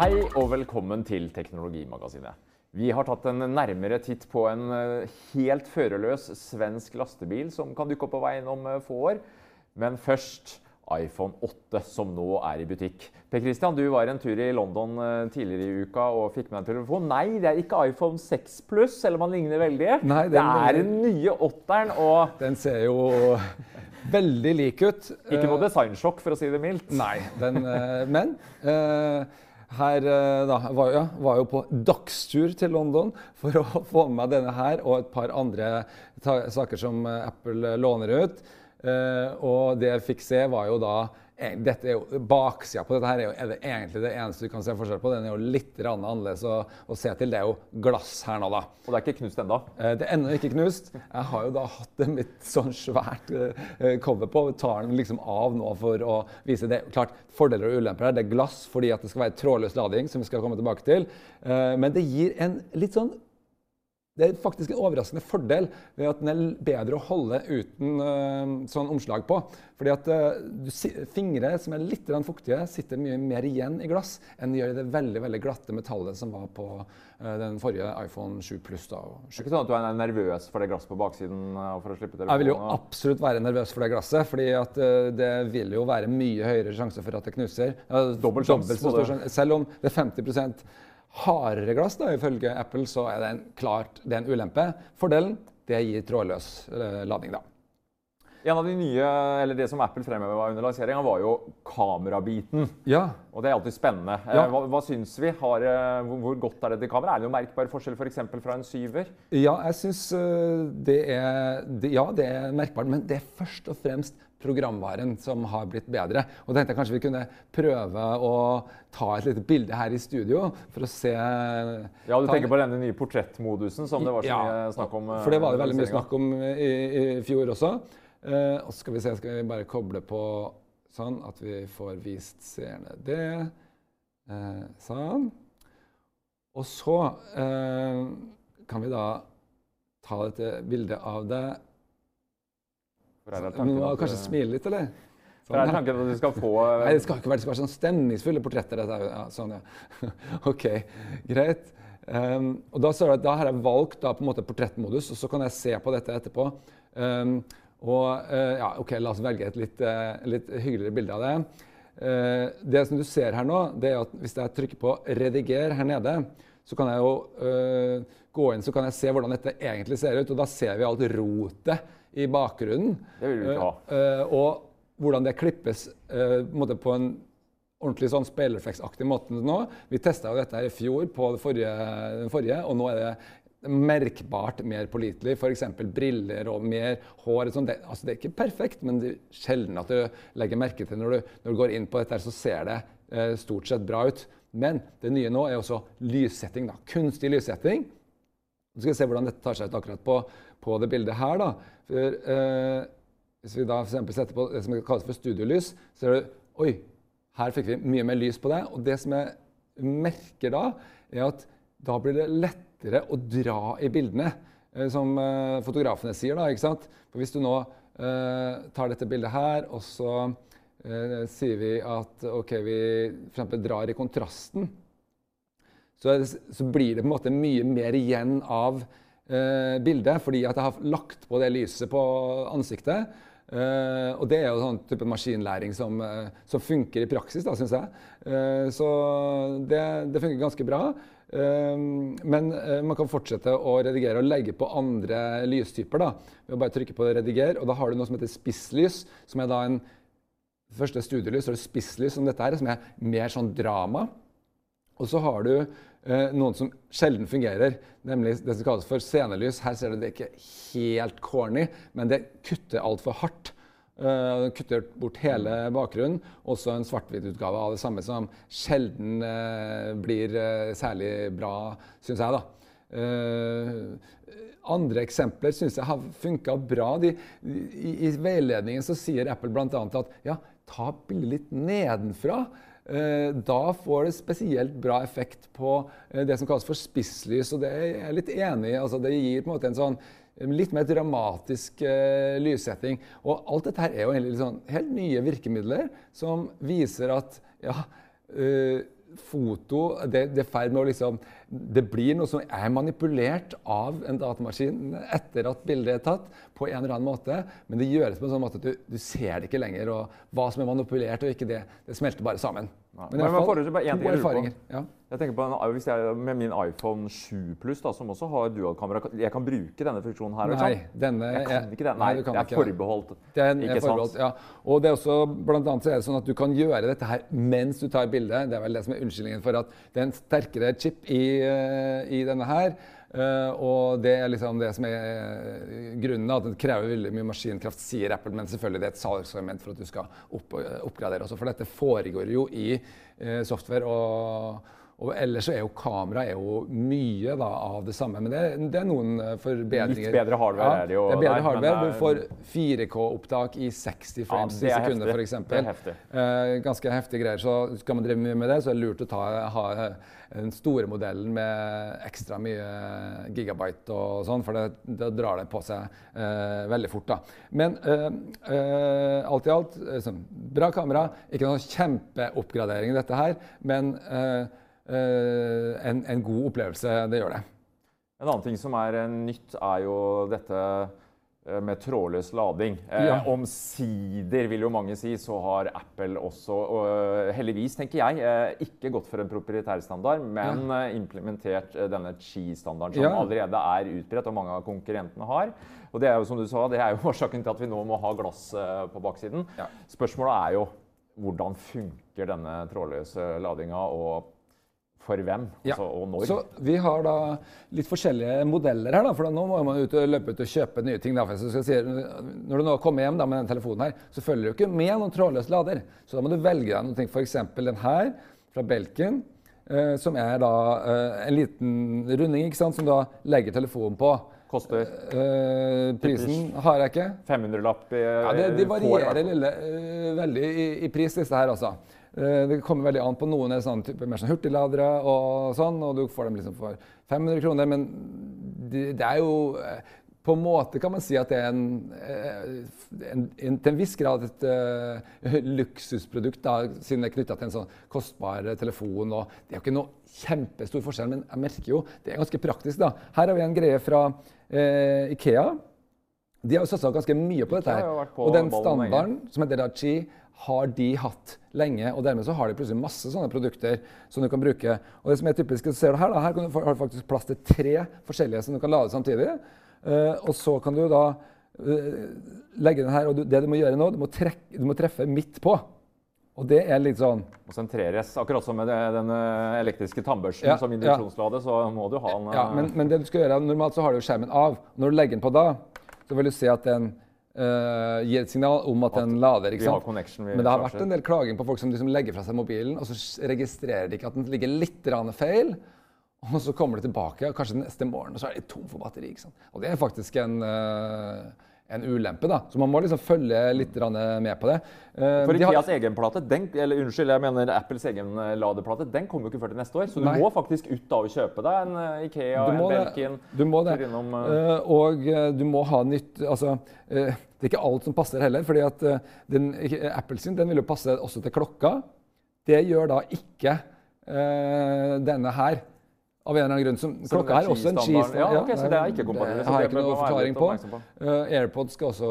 Hei og velkommen til Teknologimagasinet. Vi har tatt en nærmere titt på en eh, helt førerløs svensk lastebil som kan dukke opp på veien om eh, få år. Men først iPhone 8, som nå er i butikk. Per Christian, du var en tur i London eh, tidligere i uka og fikk med en telefon. Nei, det er ikke iPhone 6 Pluss, selv om han ligner veldig. Nei, det er den nye åtteren, og Den ser jo veldig lik ut. ikke noe Eh, designsjokk, for å si det mildt. Nei, den, eh, men eh, her da, var, ja, var jo på dagstur til London for å få med meg denne her og et par andre saker som Apple låner ut. Og det jeg fikk se, var jo da dette er jo, Baksida på dette her er jo er det egentlig det eneste du kan se forskjell på. Den er jo litt annerledes å, å se til. Det er jo glass her nå, da. Og det er ikke knust ennå. Eh, Det er ennå ikke knust. Jeg har jo da hatt det mitt sånn svært eh, cover på. Tar den liksom av nå for å vise det. Klart, Fordeler og ulemper her. Det er glass fordi at det skal være trådløs lading, som vi skal komme tilbake til. Eh, Men det gir en litt sånn det er faktisk en overraskende fordel ved at den er bedre å holde uten uh, sånn omslag på. Fordi at uh, du, fingre som er litt fuktige, sitter mye mer igjen i glass enn de gjør i det veldig veldig glatte metallet som var på uh, den forrige iPhone 7 Plus. da. Det er ikke sånn at du er nervøs for det glasset på baksiden for å slippe telefonen? Jeg vil jo absolutt være nervøs for det glasset, fordi at det vil jo være mye høyere sjanse for at det knuser. Stor sjanse. Selv om det er 50 hardere glass, da, ifølge Apple, så er det en klart det er en ulempe. Fordelen det gir trådløs eh, lading, da. En av de nye, eller Det som Apple fremheva under lanseringa, var jo kamerabiten. Ja, Og Det er alltid spennende. Eh, Ja. Hva, hva syns vi? Har, eh, hvor, godt er det til kamera? Er det noen merkbar forskjell for eksempel fra en syver? Ja, jeg syns det er det, Ja, det er merkbart, men det er først og fremst programvaren som har blitt bedre. Og tenkte jeg kanskje vi kunne prøve å ta et lite bilde her i studio for å se Ja, Du tenker på denne nye portrettmodusen som det var så Ja, mye snakk om? eh, For det var det veldig mye snakk om i, i fjor også. Eh, og så skal vi se, skal vi bare koble på sånn at vi får vist seerne det. Eh, sånn. Og så eh, kan vi da ta dette bildet av det. Du må kanskje eh, smile litt, eller? Sånn, her er tanken at du skal få eh, Nei, det skal ikke være, det skal være sånn stemningsfulle portretter. Er Ja, sånn, ja. OK, greit. Um, og da, så, da har jeg valgt da, på en måte portrettmodus, og så kan jeg se på dette etterpå. Um, og uh, ja, OK, la oss velge et litt, uh, litt hyggeligere bilde av det. Uh, det som du ser her nå, det er at hvis jeg trykker på 'rediger' her nede, så kan jeg jo gå inn så kan jeg se hvordan dette egentlig ser ut. Og da ser vi alt rotet i bakgrunnen. Det vil vi ikke ha. Eh, og hvordan det klippes eh, på en måte på en ordentlig sånn speilrefleksaktig måte nå. Vi testa jo dette her i fjor på det forrige, den forrige, og nå er det merkbart mer pålitelig. F.eks. briller og mer hår. Sånn. Det, altså det er ikke perfekt, men det er sjelden at du legger merke til når du, når du går inn på dette, her, så ser det eh, stort sett bra ut. Men det nye nå er også lyssetting. da, Kunstig lyssetting. Nå skal vi se hvordan dette tar seg ut akkurat på, på det bildet her. da. For, eh, hvis vi da for eksempel setter på det som kalles for studiolys, så ser du Oi, her fikk vi mye mer lys på det. Og det som jeg merker da, er at da blir det lettere å dra i bildene. eh, Som eh, fotografene sier, da. ikke sant? For hvis du nå eh, tar dette bildet her, og så eh, sier vi at OK, vi f.eks. drar i kontrasten så, så blir det på en måte mye mer igjen av eh, bildet, fordi at jeg har lagt på det lyset på ansiktet. Eh, og det er jo sånn type maskinlæring som, eh, som funker i praksis, da, syns jeg. Eh, så det, det funker ganske bra. Eh, men eh, man kan fortsette å redigere og legge på andre lystyper. da, ved å bare trykke på 'rediger', og da har du noe som heter spisslys, som er da en første studielys, så er det spisslys som dette her, som er mer sånn drama. Og så har du noen som sjelden fungerer, nemlig det som kalles for scenelys. Her ser du det ikke helt corny, men det kutter altfor hardt. Uh, kutter bort hele bakgrunnen. Også en svart-hvitt-utgave av det samme som sjelden uh, blir uh, særlig bra, syns jeg. da. Eh, andre eksempler syns jeg har funka bra. De, i, I veiledningen så sier Apple bl.a. at ja, ta bildet litt nedenfra. Eh, da får det spesielt bra effekt på eh, det som kalles for spisslys. og det er jeg litt enig i. Altså, det gir på en måte en sånn litt mer dramatisk uh, lyssetting. Og alt dette her er jo egentlig sånn, helt nye virkemidler som viser at ja, eh, foto det, det, med liksom, det blir noe som er manipulert av en datamaskin etter at bildet er tatt, på en eller annen måte. Men det gjøres på en sånn måte at du, du ser det ikke lenger. Og hva som er manipulert og ikke det, det smelter bare sammen. Ja. Men, men, men, men, to erfaringer. Jeg tenker på hvis jeg, Med min iPhone 7 Plus, som også har dualkamera, jeg kan bruke denne funksjonen her? Nei, denne, jeg kan ikke det. Nei, nei det er forbeholdt. Den ikke er forbeholdt, sant? Ja. Og det er også, blant annet så er det sånn at du kan gjøre dette her mens du tar bildet. Det er vel det som er unnskyldningen for at det er en sterkere chip i, uh, i denne her. Uh, og det er liksom det som er uh, grunnen. At det krever veldig mye maskinkraft, sier Apple. Men selvfølgelig det er et salgsargument for at du skal opp, oppgradere også. For dette foregår jo i software. og og ellers så er jo kamera er jo mye da, av det samme. Men det, det, er noen eh, forbedringer. Litt bedre hardware ja, er det jo. Det er bedre nei, hardware. Du får 4K-opptak i 60 frames ja, i sekundet f.eks. Er. Eh, ganske heftige greier. Så skal man drive mye med det, så er det lurt å ta, ha den store modellen med ekstra mye gigabyte og sånn, for det, det drar det på seg eh, veldig fort. da. Men eh, eh alt i alt, sånn, bra kamera. Ikke noen kjempeoppgradering i dette her, men eh, Eh, en, en, god opplevelse. Det gjør det. En annen ting som er nytt, er jo dette eh, med trådløs lading. Eh. Omsider, vil jo mange si, så har Apple også, og heldigvis tenker jeg, ikke gått for en proprietærstandard, men ja. implementert denne Chi-standarden, som ja. allerede er utbredt og mange av konkurrentene har. Og det er jo som du sa, det er jo årsaken til at vi nå må ha glass på baksiden. Spørsmålet er jo hvordan funker denne trådløse ladinga? og for hvem ja. altså, og når. Så Vi har da litt forskjellige modeller her. da, for Nå må man ut og løpe ut og kjøpe nye ting. da, si, Når du nå kommer hjem da, med den telefonen her, så følger du ikke med noen trådløs lader. Så da må du velge deg noe. F.eks. den her fra Belkin. Eh, som er da eh, en liten runding ikke sant, som du da legger telefonen på. Koster? Eh, prisen har jeg ikke. 500-lapp i ja, det, De varierer lille, uh, veldig i, i, pris, disse her, altså. Eh, det kommer veldig an på noen er sånn type, mer sånn hurtigladere og sånn, og du får dem liksom for 500 kroner. Men det, det er jo eh, på en måte kan man si at det er en, eh, en, en til en viss grad et uh, luksusprodukt, da, siden det er knytta til en sånn kostbar telefon. og Det er jo ikke noe kjempestor forskjell, men jeg merker jo det er ganske praktisk. da. Her har vi en greie fra uh, Ikea. De har jo satsa ganske mye på dette. her. Og den standarden, som heter Dachi, har de hatt lenge. og Dermed så har de plutselig masse sånne produkter som du kan bruke. Og det som er typisk, så ser du Her da, her har du faktisk plass til tre forskjellige som du kan lade samtidig. Uh, og så kan du da uh, legge den her, og du, det du må gjøre nå, du må, trekke, du må treffe midt på. Og det er litt sånn Og sentreres. Akkurat som med den eh, elektriske tannbørsten ja, som induksjonslade, så må du ha den... Ja, men, men, det du skal gjøre, normalt så har du skjermen av. Når du legger den på da, så vil du se at den Uh, gir et signal om at, at den lader. ikke sant? Men det har vært en del klaging på folk som liksom legger fra seg mobilen, og så registrerer de ikke at den ligger litt feil. Og så kommer de tilbake, og kanskje neste morgen, og så er de tom for batteri. ikke sant? Og det er faktisk en uh, en ulempe. da. Så man må liksom følge litt med på det. Uh, for Ikeas har... egen plate, den, eller unnskyld, jeg mener Apples egen eh, ladeplate, den kommer jo ikke før til neste år. Så du Nei. må faktisk ut da og kjøpe deg en Ikea, en Belkin. Du må det. Innom, uh... og du må ha nytt altså, Det er ikke alt som passer heller. fordi at den, Apple sin den vil jo passe også til klokka. Det gjør da ikke denne her. Av en eller annen grunn. Som, klokka er også en cheese. Ja, okay, så det er ikke kompatibelt. har jeg ikke noe forklaring på. på. Uh, AirPods skal også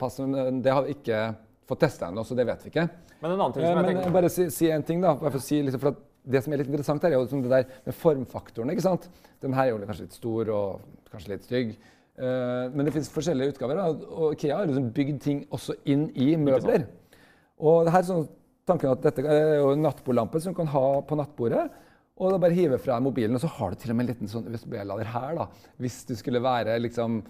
passe, men det har vi ikke fått testa ennå, så det vet vi ikke. Men en annen ting som jeg tenker... Bare si, si en ting, da. Bare for å si, liksom, for det som er litt interessant, her, er jo liksom det der med formfaktoren. ikke sant? Den her er jo kanskje litt stor og kanskje litt stygg. Uh, men det finnes forskjellige utgaver, og Ikea har liksom bygd ting også inn i møbler. Og det her er sånn tanken at dette er jo en nattbordlampe som du kan ha på nattbordet. Og da bare hive fra mobilen, og så har du til og med en liten sånn USB-lader her. da, Hvis du skulle være liksom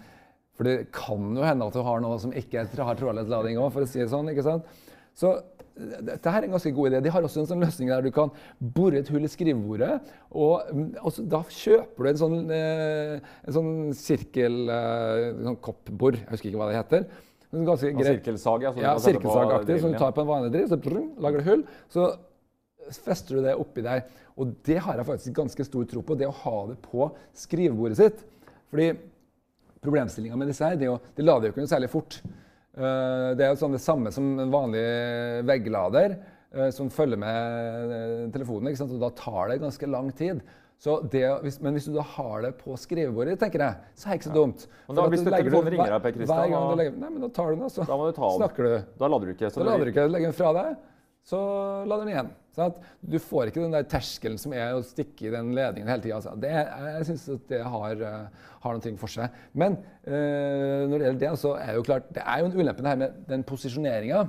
For det kan jo hende at du har noe som ikke har trådløs lading òg, for å si det sånn. ikke sant? Så dette her er en ganske god idé. De har også en sånn løsning der du kan bore et hull i skrivebordet. Og, og så, da kjøper du en sånn, eh, en sånn sirkel eh, sånn koppbor, jeg husker ikke hva det heter. Ganske greit. Sirkelsag, ja. ja Sirkelsagaktig, som du tar på en vanlig driv, så brrr, lager du hull. Så fester du det oppi der. Og det har jeg faktisk ganske stor tro på, det å ha det på skrivebordet sitt. Fordi problemstillinga med disse her, det, jo, de lader jo ikke noe særlig fort. Uh, det er jo sånn det samme som en vanlig vegglader. eh, som følger med eh, telefonen, ikke sant? og da tar det ganske lang tid. Så det, hvis, men hvis du da har det på skrivebordet, tenker jeg, så er det ikke så dumt. Men da, hvis du telefonen ringer deg, Per Kristian, da- legger, nei, men da tar du den, altså. Da må du ta den. Snakker du. Da lader du ikke. Så Da lader du ikke, legger den fra deg, så lader den igjen. Sånn du får ikke den der terskelen som er å stikke i den ledningen hele tida. Altså. Jeg syns at det har, eh, har noe for seg. Men øh, når det gjelder det, så er det jo klart Det er jo en ulempe det her med den posisjoneringa.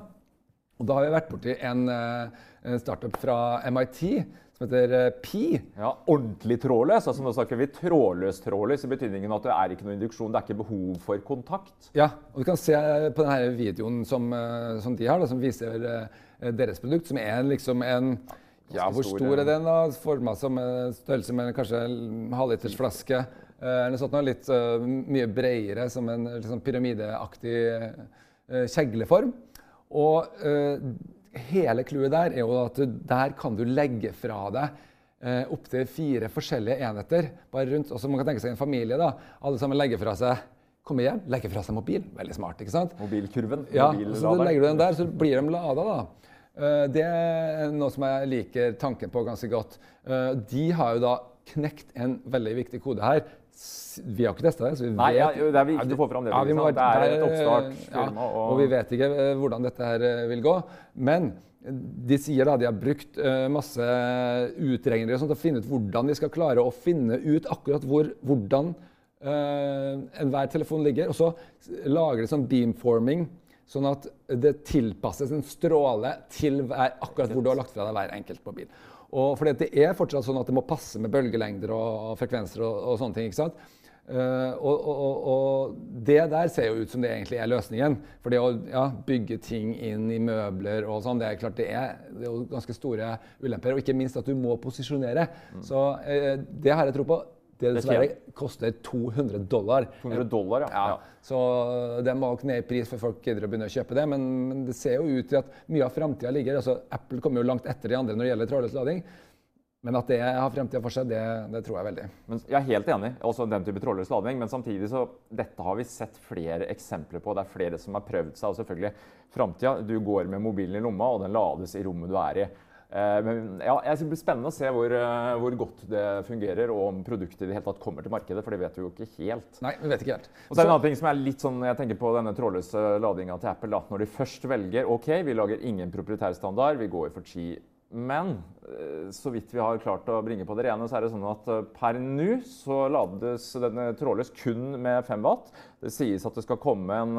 Og da har vi vært borti en, eh, en startup fra MIT som heter eh, Pi. Ja, Ordentlig trådløs. altså Nå snakker vi trådløs-trådløs i betydningen at det er ikke noe induksjon, det er ikke behov for kontakt. Ja, og du kan se på denne videoen som, eh, som de har, da, som viser eh, deres produkt, som er liksom en ja, Hvor stor, stor eh? er den? da? Forma som eh, størrelse med kanskje en halvlitersflaske. Eh, eller sånt litt uh, mye bredere, som en sånn pyramideaktig uh, kjegleform. Og eh, hele clouet der er jo at du, der kan du legge fra deg eh, opptil fire forskjellige enheter. bare rundt, og så Man kan tenke seg en familie. da, Alle sammen legger fra seg kom hjem, legge fra seg mobil. Veldig smart. ikke sant? Mobilkurven. Ja, og så legger du den der, så blir de lada. da. Eh, Det er noe som jeg liker tanken på ganske godt. Eh, De har jo da knekt en veldig viktig kode her. Vi har ikke testa det. så vi Nei, vet... ja, det er viktig å få fram det, Ja, vi ikke må? Det er et oppstartsfirma, og- og vi vet ikke eh, hvordan dette her eh, vil gå. Men de sier da de har brukt eh, masse utregnere til å finne ut hvordan de skal klare å finne ut akkurat hvor, hvordan uh, enhver telefon ligger. Og så lager de sånn beamforming, sånn at det tilpasses en stråle til hver, akkurat hvor du har lagt fra deg hver enkelt mobil. Og fordi det er fortsatt sånn at det må passe med bølgelengder og, frekvenser og, og sånne ting. ikke sant? Uh, og, og, og, det der ser jo ut som det egentlig er løsningen. For det å ja, bygge ting inn i møbler og sånn, det er klart det er, det er ganske store ulemper. Og ikke minst at du må posisjonere. Så uh, det har jeg tro på. Det dessverre koster 200 dollar. 200 dollar, ja. Ja, så det må nok ned i pris før folk gidder å begynne å kjøpe det. Men, men det ser jo ut til at mye av framtida ligger altså Apple kommer jo langt etter de andre når det gjelder trådløs lading. Men at det har fremtida for seg, det, det tror jeg veldig. Men jeg er helt enig. også den type trådløs lading, Men samtidig så dette har vi sett flere eksempler på. Det er flere som har prøvd seg. og selvfølgelig Framtida. Du går med mobilen i lomma, og den lades i rommet du er i. Eh, Men ja, jeg- Det blir spennende å se hvor, eh, hvor godt det fungerer, og om produktet i det hele tatt kommer til markedet. For det vet vi jo ikke helt. Nei, vi vet ikke helt. Og så er det en annen ting som er litt sånn, jeg tenker på denne trådløse ladinga til Apple. Da. Når de først velger ok, vi lager ingen proprietær standard, vi går for chi. Men eh, så vidt vi har klart å bringe på det rene, så er det sånn at per nå så lades denne trådløs kun med 5 watt. Det sies at det skal komme en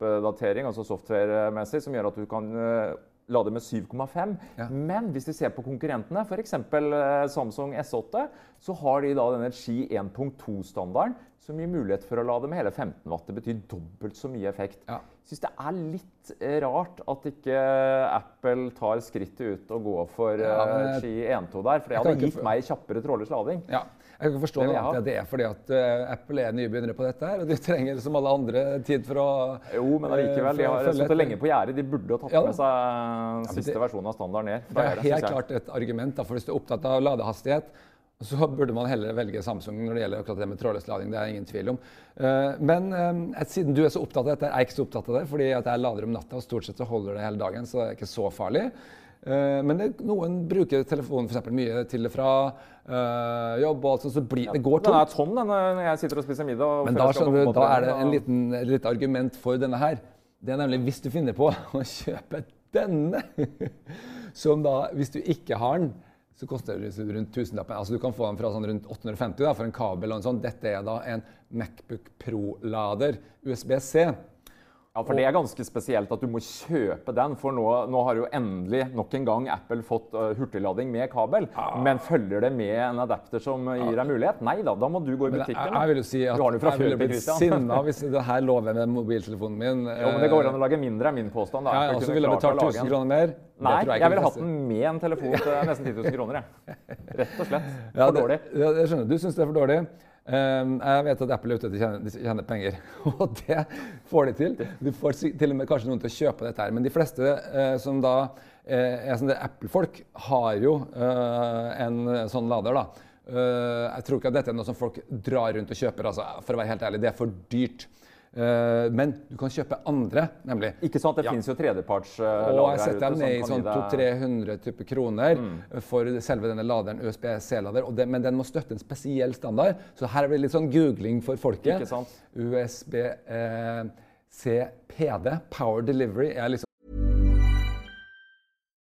oppdatering, altså software-messig, som gjør at du kan eh, lade med 7,5. Ja. Men hvis vi ser på konkurrentene, f.eks. Samsung S8, så har de da denne Qi 1.2-standarden som gir mulighet for å lade med hele 15 watt. Det betyr dobbelt så mye effekt. Ja. Syns det er litt eh, rart at ikke Apple tar skrittet ut og går for Ja, men Ski Qi 1.2 der. For det hadde gitt for- meg kjappere trådløs lading. Ja. Jeg kan forstå Det det jeg Det er fordi at uh, Apple er nybegynnere på dette her, og de trenger som alle andre tid for å Jo, men allikevel. De eh, har for å sittet lenge på gjerdet. De burde ha tatt Ja med seg men siste det- versjon av standard ned. Det er helt klart et argument. Da, for Hvis du er opptatt av ladehastighet, så burde man heller velge Samsung når det gjelder akkurat det med trådløs lading. Det er ingen tvil om. Uh, Men eh, siden du er så opptatt av dette, er jeg ikke så opptatt av det, fordi at jeg lader om natta, og stort sett så holder det hele dagen, så det er ikke så farlig. Eh, Men det, noen bruker telefonen for eksempel mye til og fra eh, jobb, og alt sånt, så blir, det går tomt. Den er tom den, når jeg sitter og spiser middag. og Men da, du, da er det en liten, et lite argument for denne her. Det er nemlig hvis du finner på å kjøpe denne, som da, hvis du ikke har den, så koster det rundt tusenlappen. Altså du kan få den fra sånn rundt 850 da, for en kabel og en sånn. Dette er da en Macbook Pro-lader, USB-C. Ja, for Det er ganske spesielt at du må kjøpe den. For nå, nå har jo endelig nok en gang Apple fått uh, hurtiglading med kabel. Men følger det med en adapter som gir deg mulighet? Nei da, da må du gå i butikken. jeg, jeg vil jo si at jeg ville blitt sinna hvis det her lå ved med mobiltelefonen min. Jo, men Det går an å lage mindre, er min påstand. da. Ville jeg klart betalt 1000 kroner mer. Nei, jeg, jeg, ville hatt den med en telefon til nesten 10 000 kroner. Jeg. Rett og slett. Ja, For dårlig. Ja, jeg skjønner. Du syns det er for dårlig. Um, jeg vet at Apple er ute etter å tjene, penger, og det får de til. Du får til og med kanskje noen til å kjøpe dette her. Men de fleste eh, som da eh, er sånne Apple-folk, har jo eh, en sånn lader, da. Jeg tror ikke at dette er noe som folk drar rundt og kjøper. Altså, for å være helt ærlig, det er for dyrt. Eh, men du kan kjøpe andre, nemlig. Ikke sant, det Ja. finnes jo tredjepartslagre Og jeg setter dem ned i sånn 200-300 typer kroner Mm. for selve denne laderen, USB-C-lader. Men den må støtte en spesiell standard. Så her er det litt sånn googling for folket. Ikke sant. USB-C-PD, Power Delivery, er liksom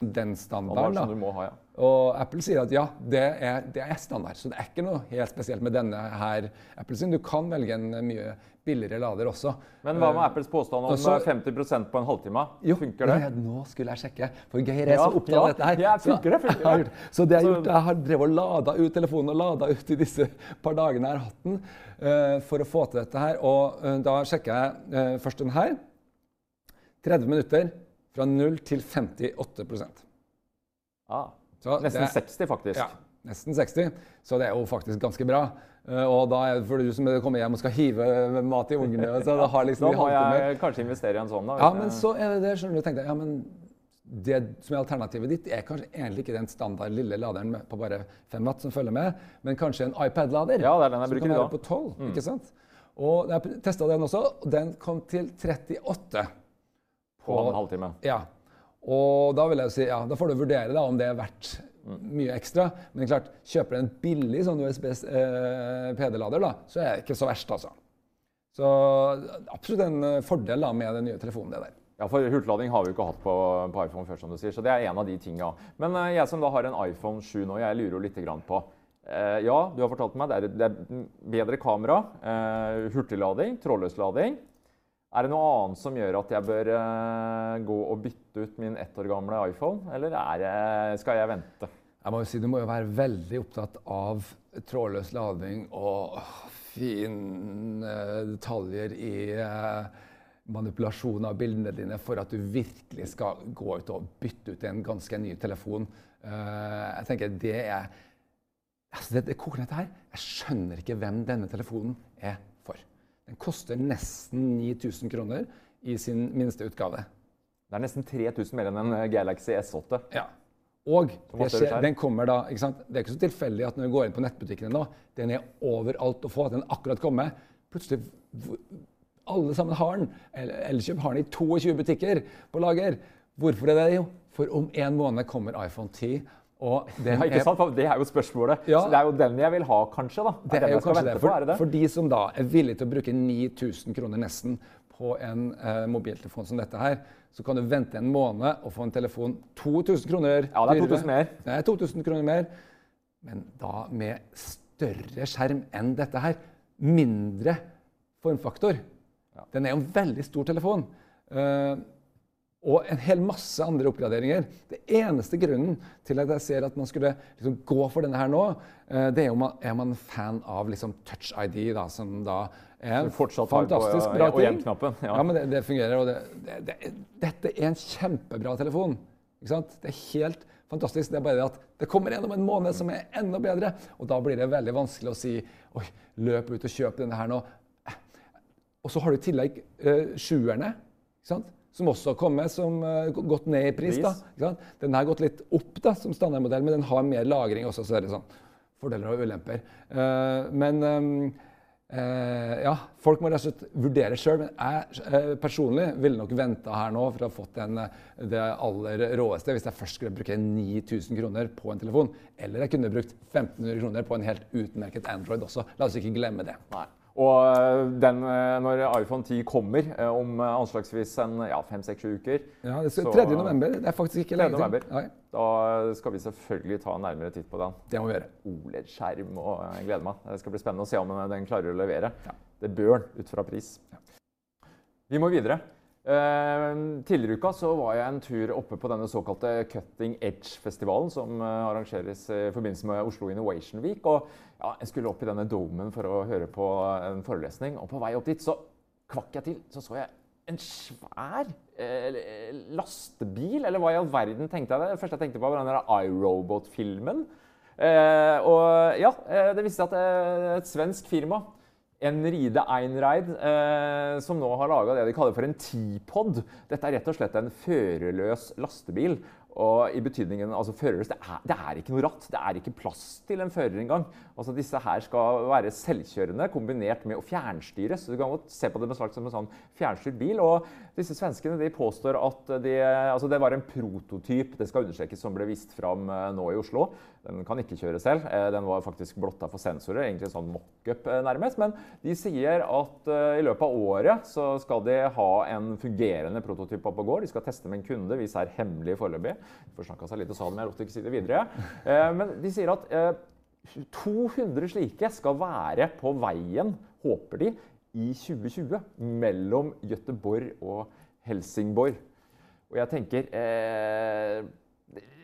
Den det standarden. du Da. må ha, ja. Og Apple sier at ja, det er, det er standard. Så det er ikke noe helt spesielt med denne her Apple sin. Du kan velge en mye billigere lader også. Men hva med Apples påstand om og så- eh, 50% på en halvtime? Jo, Funker det? Nå skulle jeg sjekke, for Geir er så opptatt av dette her. ja, funker det, funker jeg har det. Så det jeg har gjort, jeg har drevet og lada ut telefonen og lada ut i disse par dagene jeg har hatt den, eh, for å få til dette her. Og eh, da sjekker jeg eh, først den her. 30 minutter fra 0 til 58% Ja. Så Nesten det- 60, faktisk. Ja, nesten 60. Så det er jo faktisk ganske bra. Eh, og da er det for du som kommer hjem og skal hive mat i ungene. Så det har liksom Da må jeg jeg kanskje investere i en sånn, da. Ja, men så er det det, skjønner du, tenkte jeg. Ja, men det som er alternativet ditt, er kanskje egentlig ikke den standard lille laderen med, på bare 5 watt som følger med, men kanskje en iPad-lader. Ja, det er den jeg som bruker kan i være dag. Mm. på 12, ikke sant? Og jeg testa den også, og den kom til 38. På en halvtime. Ja. Og da vil jeg si, ja, da får du vurdere da, om det er verdt mye ekstra. Men klart, kjøper du en billig sånn USB-PD-lader, da, så er det ikke så verst, altså. Så absolutt en eh, fordel da, med den nye telefonen, det der. Ja, for hurtiglading har vi jo ikke hatt på, på iPhone før, som du sier. Så det er en av de tinga. Men eh, jeg som da har en iPhone 7 nå, jeg lurer jo litt på eh, Ja, du har fortalt meg det er, det er bedre kamera, eh, hurtiglading, trådløs lading. Er det noe annet som gjør at jeg bør eh, gå og bytte ut min ett år gamle iPhone, eller er det, skal jeg vente? Jeg må jo si, Du må jo være veldig opptatt av trådløs lading og fine detaljer i eh, manipulasjon av bildene dine for at du virkelig skal gå ut og bytte ut en ganske ny telefon. Eh, jeg tenker det er altså det, det koker ned til her. Jeg skjønner ikke hvem denne telefonen er. Den koster nesten 9000 kroner i sin minste utgave. Det er nesten 3000 mer enn en eh, Galaxy S8. Ja. Og skjer, den kommer da, ikke sant? Det er ikke så tilfeldig at når du går inn på nettbutikkene nå, den er overalt å få. at Den akkurat kommer. Plutselig alle sammen har den. Elkjøp har den i 22 butikker på lager. Hvorfor er det det? jo? For om en måned kommer iPhone 10. Og ikke er, sant? Det er jo spørsmålet. Ja. Så det er jo den jeg vil ha, kanskje. da. det er jo kanskje det. For, på, det det? for de som da er villige til å bruke 9000 kroner nesten på en eh, mobiltelefon som dette her, så kan du vente en måned og få en telefon 2000 kroner Ja, det er 2000 mer. Det er 2000 kroner mer. Men da med større skjerm enn dette her. Mindre formfaktor. Den er jo en veldig stor telefon. Eh, og en hel masse andre oppgraderinger. Det eneste grunnen til at jeg ser at man skulle liksom gå for denne her nå, eh, det er om man er man fan av liksom touch ID, da, som da er en fantastisk bra ting. ja. Ja. men det, det fungerer. Og det, det, det, dette er en kjempebra telefon. Ikke sant? Det er helt fantastisk. Det er bare det at det kommer en om en måned som er enda bedre. Og da blir det veldig vanskelig å si oi, løp ut og kjøp denne her nå. Og så har du i tillegg eh, sjuerne, ikke sant? Som også har kommet, som uh, gått ned i pris. Da. Den har gått litt opp da, som standardmodell, men den har mer lagring også. så er det sånn fordeler og ulemper. Uh, men um, uh, ja, folk må rett og slett vurdere sjøl. Men jeg personlig ville nok venta her nå for å ha fått den, det aller råeste hvis jeg først skulle bruke 9000 kroner på en telefon. Eller jeg kunne brukt 1500 kroner på en helt utmerket Android også. La oss ikke glemme det. Nei. Og eh, den, eh, når iPhone 10 kommer eh, om anslagsvis en ja, fem-seks uker Ja, det skal, 3. november. Det er faktisk ikke lenge til. Da skal vi selvfølgelig ta en nærmere titt på den. Det må vi gjøre. OLED-skjerm, og jeg gleder meg. Det skal bli spennende å se om den klarer å levere. Ja. Det bør ut fra pris. Ja. Vi må videre. Uh, tidligere i uka så var jeg en tur oppe på denne såkalte Cutting Edge-festivalen som uh, arrangeres i forbindelse med Oslo Innovation Week. Og ja, Jeg skulle opp i denne domen for å høre på en forelesning. Og på vei opp dit så kvakk jeg til. Så så jeg en svær eh, lastebil. Eller hva i all verden tenkte jeg det? Det første jeg tenkte på, var den iRobot-filmen. og ja, det viste seg at et svensk firma Enride Einreid, eh, som nå har laga det de kaller for en T-pod. Dette er rett og slett en førerløs lastebil. Og i betydningen, altså førerløs, det er, det er, ikke noe ratt. Det er ikke plass til en fører engang. Altså, disse her skal være selvkjørende kombinert med å fjernstyres. Du kan godt se på det som en sånn fjernstyrt bil. Og disse svenskene de påstår at de, altså det var en prototyp det skal understrekes, som ble vist fram eh, nå i Oslo. Den kan ikke kjøre selv. Eh, den var faktisk blotta for sensorer. egentlig sånn mock-up eh, nærmest. Men de sier at i løpet av året så skal de ha en fungerende prototyp oppe og går. De skal teste med en kunde. Vi ser hemmelig foreløpig. Forsnakka seg litt og sa det, men jeg lot ikke si det videre. Men de sier at uh, 200 slike skal være på veien, håper de, i 2020 mellom Göteborg og Helsingborg. Og jeg tenker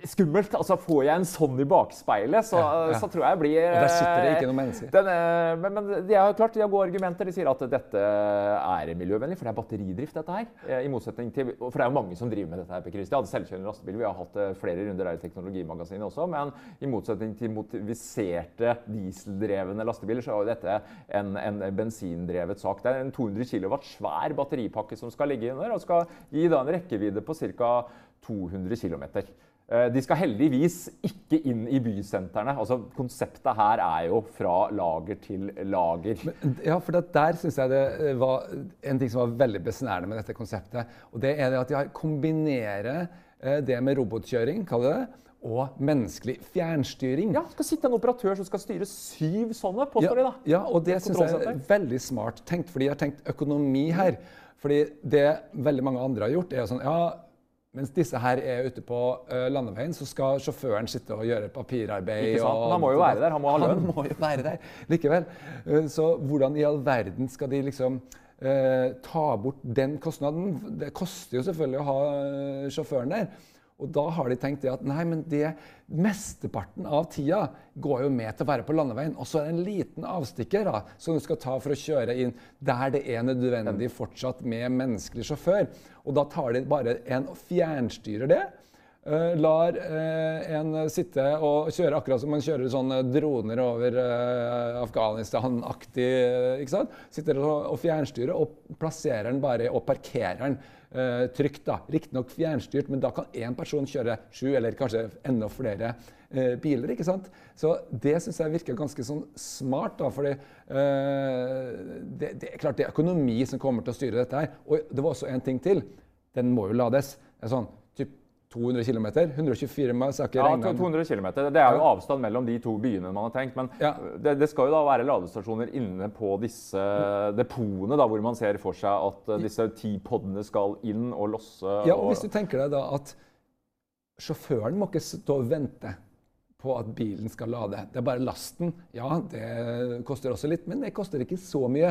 skummelt. Altså, Får jeg en sånn i bakspeilet, så, ja, ja. så tror jeg blir Og Der sitter det ikke noen mennesker. Den, men, men de har klart, de har gode argumenter. De sier at dette er miljøvennlig, for det er batteridrift. dette her. Eh, i motsetning til, For det er jo mange som driver med dette. her, Christi. hadde selvkjørende lastebil. Vi har hatt eh, flere runder der i Teknologimagasinet også. Men i motsetning til motiviserte dieseldrevne lastebiler, så er jo dette en, en bensindrevet sak. Det er en 200 kW svær batteripakke som skal ligge under, og skal gi da en rekkevidde på ca. 200 km. Eh, de skal heldigvis ikke inn i bysentrene. Altså, konseptet her er jo fra lager til lager. Men, ja, for Der syns jeg det eh, var en ting som var veldig besnærende med dette konseptet. Og det er det at de kombinerer eh, det med robotkjøring, kaller det, og menneskelig fjernstyring. Ja, Det skal sitte en operatør som skal styre syv sånne, påstår ja, de. da. Ja, og det syns jeg er veldig smart tenkt, fordi jeg har tenkt økonomi her. Fordi det veldig mange andre har gjort, er jo sånn ja, mens disse her er ute på uh, landeveien, så skal sjåføren sitte og gjøre papirarbeid. Ikke sant? Men han må jo være der. Han må ha lønn. Han må jo være der, likevel. Uh, så hvordan i all verden skal de liksom eh, ta bort den kostnaden? Det koster jo selvfølgelig å ha sjåføren der. Og da har de tenkt det at nei, men det mesteparten av tida går jo med til å være på landeveien. Og så er det en liten avstikker da, som du skal ta for å kjøre inn der det er nødvendig fortsatt med menneskelig sjåfør. Og da tar de bare en og fjernstyrer det. Uh, lar uh, en sitte og kjøre akkurat som man kjører sånne droner over uh, Afghanistan-aktig. ikke? Sitter og, og fjernstyrer og plasserer den bare og parkerer den uh, trygt. da. Riktignok fjernstyrt, men da kan én person kjøre sju eller kanskje enda flere uh, biler. ikke sant? Så det syns jeg virker ganske sånn smart. da, fordi uh, det, det, klart det er økonomi som kommer til å styre dette her. Og det var også en ting til. Den må jo lades. Det er sånn, 200 km? 124 miles? Ja, 200 km. Det er jo avstand mellom de to byene man har tenkt. Men ja. det, det, skal jo da være ladestasjoner inne på disse depotene, da, hvor man ser for seg at eh, disse ti podene skal inn og losse. Ja, og Hvis du tenker deg da at sjåføren må ikke stå og vente på at bilen skal lade. Det er bare lasten. Ja, det koster også litt, men det koster ikke så mye.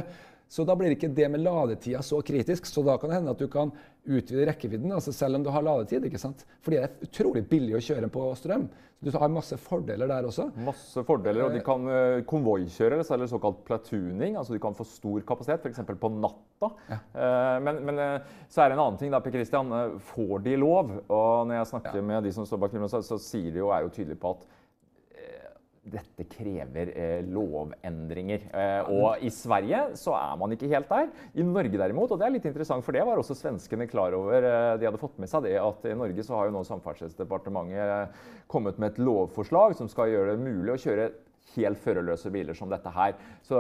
Så da blir ikke det med ladetida så kritisk. Så da kan det hende at du kan utvide rekkevidden, altså selv om du har ladetid. ikke sant? Fordi det er utrolig billig å kjøre på strøm. Så du har masse fordeler der også. Masse fordeler, og de kan uh, konvoikjøre, eller såkalt platooning. altså De kan få stor kapasitet, f.eks. på natta. Ja. Uh, men, men så er det en annen ting. da, Per Christian, Får de lov? Og når jeg snakker ja. med de som står bak filmen, så, så sier de jo, er jo tydelige på at dette krever eh, lovendringer. Eh, og i Sverige så er man ikke helt der. I Norge derimot, og det er litt interessant, for det var også svenskene klar over. Eh, de hadde fått med seg det at i Norge så har jo nå Samferdselsdepartementet kommet med et lovforslag som skal gjøre det mulig å kjøre helt førerløse biler som dette her. Så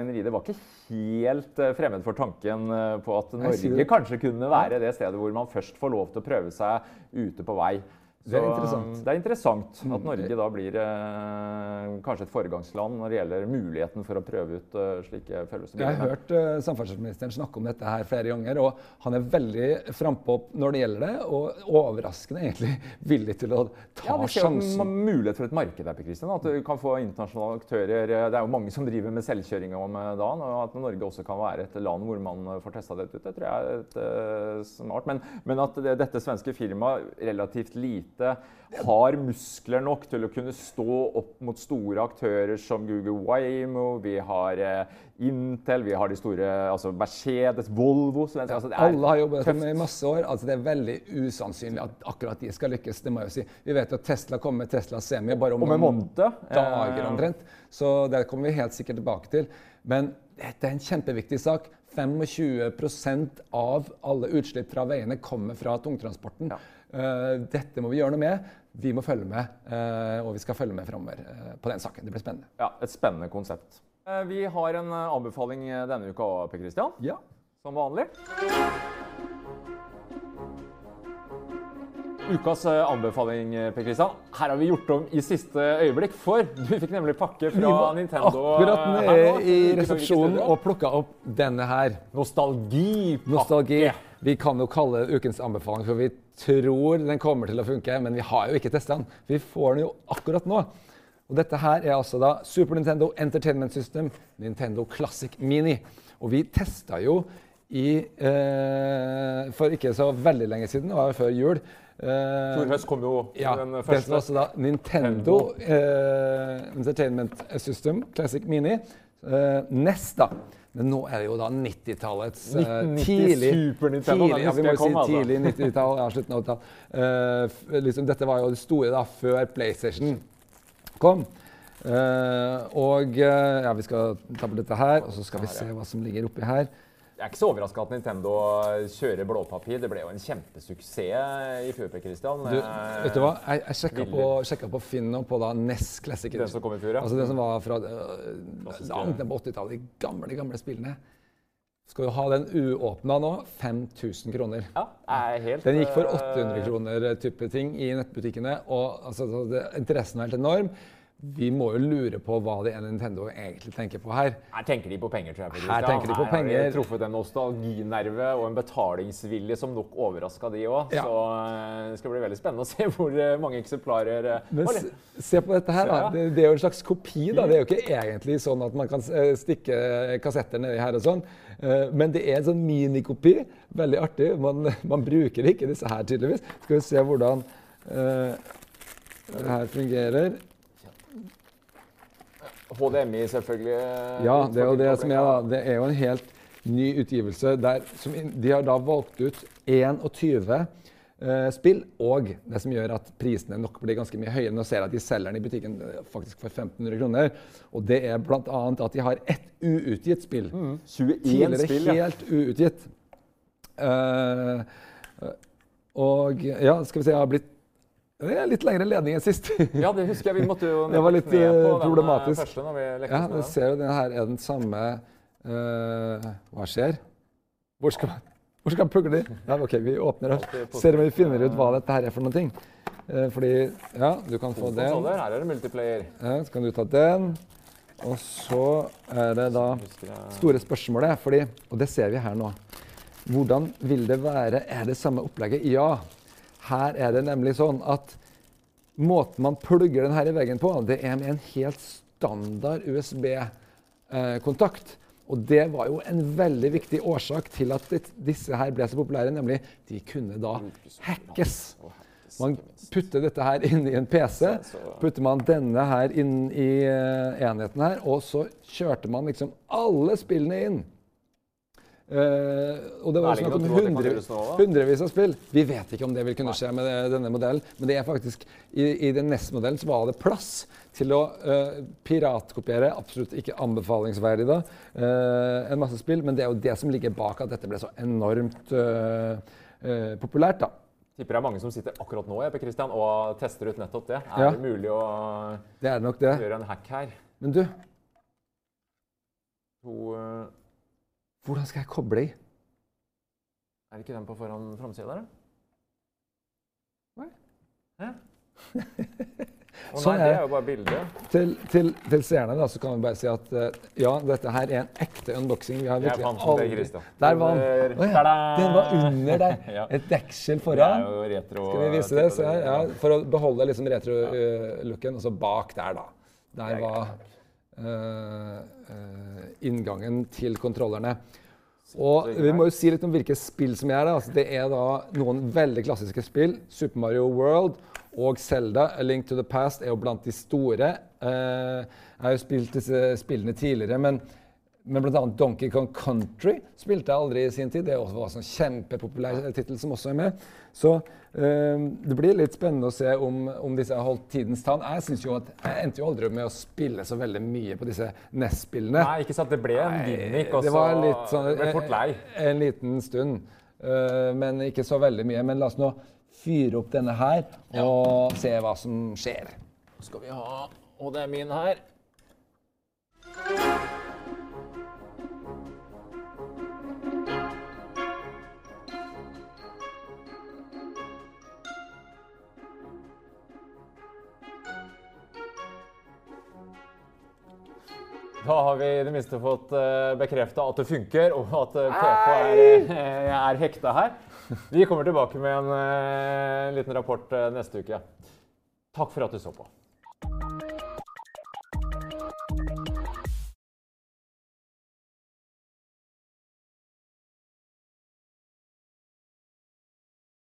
Enride var ikke helt uh, fremmed for tanken på at Norge kanskje kunne være det stedet hvor man først får lov til å prøve seg ute på vei. Det er interessant. Det er interessant at Norge da blir eh, kanskje et foregangsland når det gjelder muligheten for å prøve ut uh, slike følelser. Jeg har hørt uh, samferdselsministeren snakke om dette her flere ganger, og han er veldig frampå når det gjelder det, og overraskende egentlig villig til å ta ja, det sjansen. Det mulighet for et marked her, Kristian, At du kan få internasjonale aktører. Det er jo mange som driver med selvkjøring om dagen, og at Norge også kan være et land hvor man får testa dette ut, det tror jeg er et, uh, smart. Men, men at det, dette svenske firmaet relativt lite lite har muskler nok til å kunne stå opp mot store aktører som Google Waymo, vi har eh, Intel, vi har de store altså Mercedes, Volvo altså Alle har jobbet med i masse år. altså Det er veldig usannsynlig at akkurat de skal lykkes. det må jeg jo si. Vi vet at Tesla kommer med Tesla Semi bare om noen dager omtrent. Så det kommer vi helt sikkert tilbake til. Men dette er en kjempeviktig sak. 25% av alle utslipp fra veiene kommer fra tungtransporten. Ja. Uh, dette må vi gjøre noe med. Vi må følge med, uh, og vi skal følge med framover uh, på den saken. Det blir spennende. Ja, Et spennende konsept. vi har en anbefaling denne uka òg, Per Christian. Ja. Som vanlig. Ukas anbefaling, Per Kristian. Her har vi gjort om i siste øyeblikk, for du fikk nemlig pakke fra Nintendo. Akkurat nede i resepsjonen og plukka opp denne her. Nostalgipakke. Nostalgi. Vi kan jo kalle det ukens anbefaling, for vi tror den kommer til å funke. Men vi har jo ikke testa den. Vi får den jo akkurat nå. Og dette her er altså da Super Nintendo Entertainment System, Nintendo Classic Mini. Og vi testa jo i eh, For ikke så veldig lenge siden, det var før jul. Eh, Fjor kom jo ja, den første. Det var altså da Nintendo eh, Entertainment System Classic Mini. Eh, NES, da. Men nå er det jo da 90-tallets uh, tidlig, tidlig, ja, vi må si altså. tidlig 90-tall, ja, slutten av 80-tall. Uh, liksom, dette var jo det store da, før PlayStation kom. Uh, og ja, vi skal ta på dette her, og så skal vi se hva som ligger oppi her. Jeg er ikke så overraska at Nintendo kjører blåpapir. Det ble jo en kjempesuksess i fjor. Christian. Du, vet du hva? Jeg, jeg sjekka, på, sjekka på Finn og på da NES Classic. Den som kom i fjor, ja. Altså Den som var fra uh, på 80-tallet. De gamle, gamle spillene. Skal du ha den uåpna nå? 5000 kroner. Ja, er helt... Den gikk for 800 eh, kroner type ting i nettbutikkene. og altså, Interessen var helt enorm vi må jo lure på hva det er Nintendo egentlig tenker på her. Her tenker de på penger, tror jeg. Her tenker de på her penger. har de truffet en nostalginerve og en betalingsvilje som nok overraska de òg. Ja. Så eh, det skal bli veldig spennende å se hvor eh, mange eksemplarer eh, Men se, se på dette her, da. Det, det, er jo en slags kopi. da. Det er jo ikke egentlig sånn at man kan stikke kassetter nedi her og sånn. Men det er en sånn minikopi. Veldig artig. Man, man bruker ikke disse her, tydeligvis. Skal vi se hvordan uh, det her fungerer. HDMI, selvfølgelig. Ja, det er jo det som er da. Det er jo en helt ny utgivelse. Der, som, de har da valgt ut 21 eh, spill, og det som gjør at prisene nok blir ganske mye høyere. Nå ser jeg at de selger den i butikken eh, faktisk for 1500 kroner. Og det er bl.a. at de har ett uutgitt spill. Mm, 21 Tidligere spill, ja. helt uutgitt. Uh, og ja, skal vi se, jeg har blitt det er litt lengre ledning enn sist. ja, det husker jeg. Vi måtte jo Det var litt uh, problematisk. Første når vi ja, du ser jo den her er den samme uh, Hva skjer? Hvor skal man hvor skal pugle? Ja, ok, Vi åpner og ser om vi finner ut hva dette her er for noen ting. Uh, fordi Ja, du kan få den. Her er det multiplayer. Ja, Så kan du ta den. Og så er det da store spørsmålet, fordi, og det ser vi her nå. Hvordan vil det være? Er det samme opplegget? Ja. Her er det nemlig sånn at måten man plugger den her i veggen på, det er med en helt standard USB-kontakt. Og det var jo en veldig viktig årsak til at disse her ble så populære, nemlig de kunne da hackes. Man putter dette her inn i en PC, putter man denne her inn i uh, enheten her, og så kjørte man liksom alle spillene inn. Eh, og det var snakk om det hundre, hundrevis av spill. Vi vet ikke om det vil kunne skje med denne modellen, men det er faktisk i, i den neste modellen så var det plass til å uh, piratkopiere. Absolutt ikke anbefalingsverdig, da. uh, en masse spill, men det er jo det som ligger bak at dette ble så enormt populært, da. Tipper det er mange som sitter akkurat nå Jeppe Christian, og tester ut nettopp det. Er Ja. det mulig å Det er nok det. gjøre en hack her? Men du, To, hvordan skal jeg koble i? er det ikke den på foran framsida der, da? Nei. Hæ? Å Sånn nei, det er- jo bare bildet. Til, til, til seerne da, så kan vi bare si at uh, ja, dette her er en ekte unboxing. Vi har virkelig aldri- Christian. Der var den. Oh, ja, den var under der. Ja. Et deksel foran. retro. Skal vi vise det? Se her. Ja, for å beholde liksom retro-looken. Og så bak der, da. Der var eh, eh, inngangen til kontrollerne. Og vi må jo si litt om hvilke spill som er det. Altså, det er da noen veldig klassiske spill. Super Mario World og Zelda, A Link to the Past, er jo blant de store. Eh, jeg har jo spilt disse spillene tidligere, men, men bl.a. Donkey Kong Country spilte jeg aldri i sin tid. Det var en sånn kjempepopulær tittel som også er med. Så eh, det blir litt spennende å se om, om disse har holdt tidens tann. Jeg synes jo at jeg endte jo aldri med å spille så veldig mye på disse NES-spillene. Nei, ikke sant. Det ble en gimmick, og så sånn, ble fort lei. En, en liten stund. Uh, men ikke så veldig mye. Men la oss nå fyre opp denne her og se hva som skjer. Skal vi ha Og det er min her. Da har vi i det minste fått uh, bekrefta at det funker, og at PP er, eh, er hekta her. Vi kommer tilbake med en en liten rapport eh, neste uke. Takk for at du så på.